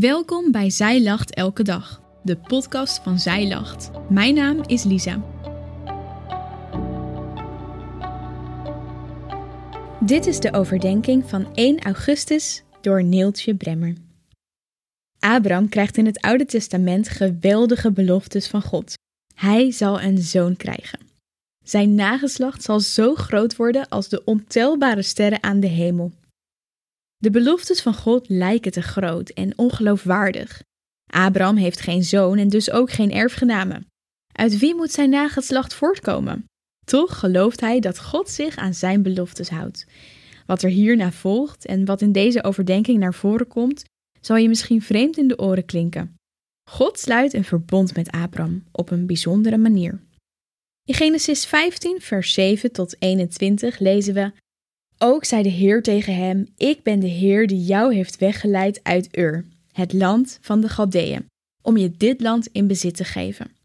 Welkom bij Zij Lacht Elke Dag, de podcast van Zij Lacht. Mijn naam is Lisa. Dit is de overdenking van 1 augustus door Neeltje Bremmer. Abraham krijgt in het Oude Testament geweldige beloftes van God. Hij zal een zoon krijgen. Zijn nageslacht zal zo groot worden als de ontelbare sterren aan de hemel. De beloftes van God lijken te groot en ongeloofwaardig. Abraham heeft geen zoon en dus ook geen erfgename. Uit wie moet zijn nageslacht voortkomen? Toch gelooft hij dat God zich aan zijn beloftes houdt. Wat er hierna volgt en wat in deze overdenking naar voren komt, zal je misschien vreemd in de oren klinken. God sluit een verbond met Abraham op een bijzondere manier. In Genesis 15, vers 7 tot 21 lezen we: ook zei de Heer tegen hem: Ik ben de Heer die jou heeft weggeleid uit Ur, het land van de Galdeeën, om je dit land in bezit te geven.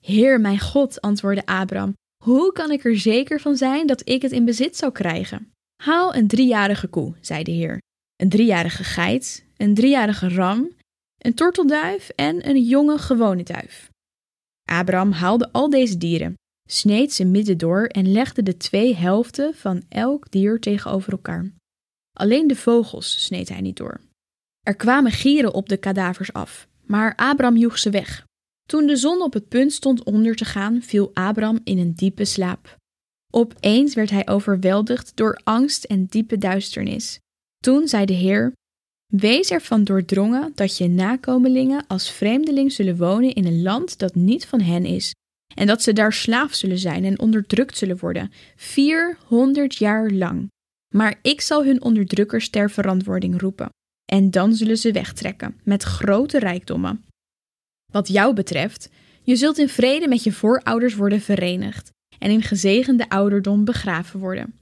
Heer, mijn God, antwoordde Abram, hoe kan ik er zeker van zijn dat ik het in bezit zou krijgen? Haal een driejarige koe, zei de Heer, een driejarige geit, een driejarige ram, een tortelduif en een jonge gewone duif. Abram haalde al deze dieren sneed ze midden door en legde de twee helften van elk dier tegenover elkaar. Alleen de vogels sneed hij niet door. Er kwamen gieren op de kadavers af, maar Abram joeg ze weg. Toen de zon op het punt stond onder te gaan, viel Abram in een diepe slaap. Opeens werd hij overweldigd door angst en diepe duisternis. Toen zei de Heer: Wees ervan doordrongen dat je nakomelingen als vreemdeling zullen wonen in een land dat niet van hen is, en dat ze daar slaaf zullen zijn en onderdrukt zullen worden, 400 jaar lang. Maar ik zal hun onderdrukkers ter verantwoording roepen, en dan zullen ze wegtrekken met grote rijkdommen. Wat jou betreft, je zult in vrede met je voorouders worden verenigd en in gezegende ouderdom begraven worden.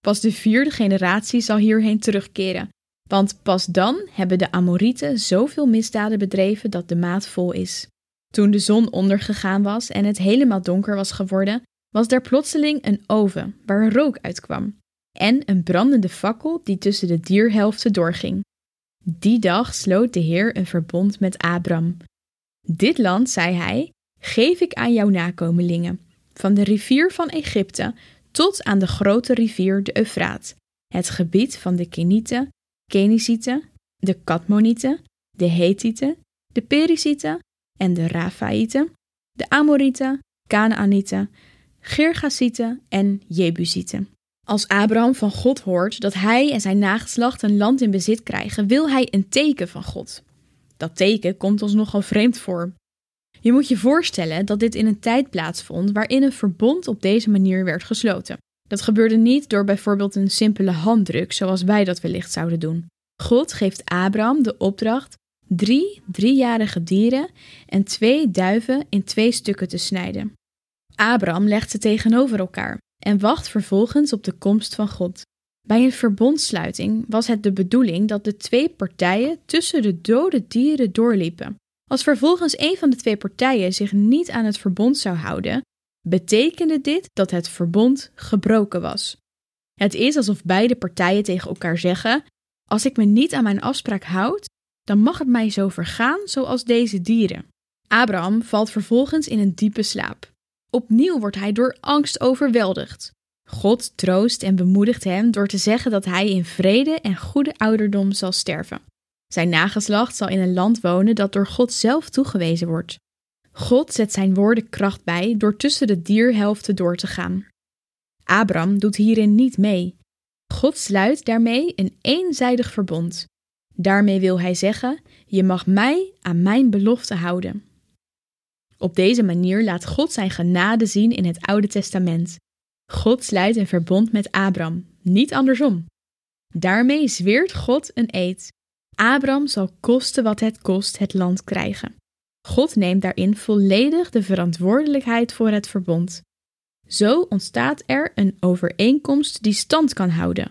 Pas de vierde generatie zal hierheen terugkeren, want pas dan hebben de Amorieten zoveel misdaden bedreven dat de maat vol is. Toen de zon ondergegaan was en het helemaal donker was geworden, was er plotseling een oven waar rook uitkwam en een brandende fakkel die tussen de dierhelften doorging. Die dag sloot de Heer een verbond met Abram. Dit land, zei hij, geef ik aan jouw nakomelingen, van de rivier van Egypte tot aan de grote rivier de Eufraat, het gebied van de Kenieten, Kenisieten, de Katmonieten, de Hethieten, de Perizieten en de Rafaïten, de Amorieten, Canaanieten, Gergasieten en Jebusieten. Als Abraham van God hoort dat hij en zijn nageslacht een land in bezit krijgen, wil hij een teken van God. Dat teken komt ons nogal vreemd voor. Je moet je voorstellen dat dit in een tijd plaatsvond waarin een verbond op deze manier werd gesloten. Dat gebeurde niet door bijvoorbeeld een simpele handdruk, zoals wij dat wellicht zouden doen. God geeft Abraham de opdracht drie driejarige dieren en twee duiven in twee stukken te snijden. Abraham legt ze tegenover elkaar en wacht vervolgens op de komst van God. Bij een verbondsluiting was het de bedoeling dat de twee partijen tussen de dode dieren doorliepen. Als vervolgens een van de twee partijen zich niet aan het verbond zou houden, betekende dit dat het verbond gebroken was. Het is alsof beide partijen tegen elkaar zeggen: Als ik me niet aan mijn afspraak houd, dan mag het mij zo vergaan zoals deze dieren. Abraham valt vervolgens in een diepe slaap. Opnieuw wordt hij door angst overweldigd. God troost en bemoedigt hem door te zeggen dat hij in vrede en goede ouderdom zal sterven. Zijn nageslacht zal in een land wonen dat door God zelf toegewezen wordt. God zet zijn woorden kracht bij door tussen de dierhelften door te gaan. Abraham doet hierin niet mee. God sluit daarmee een eenzijdig verbond. Daarmee wil hij zeggen: Je mag mij aan mijn belofte houden. Op deze manier laat God zijn genade zien in het Oude Testament. God sluit een verbond met Abram, niet andersom. Daarmee zweert God een eed. Abram zal kosten wat het kost het land krijgen. God neemt daarin volledig de verantwoordelijkheid voor het verbond. Zo ontstaat er een overeenkomst die stand kan houden,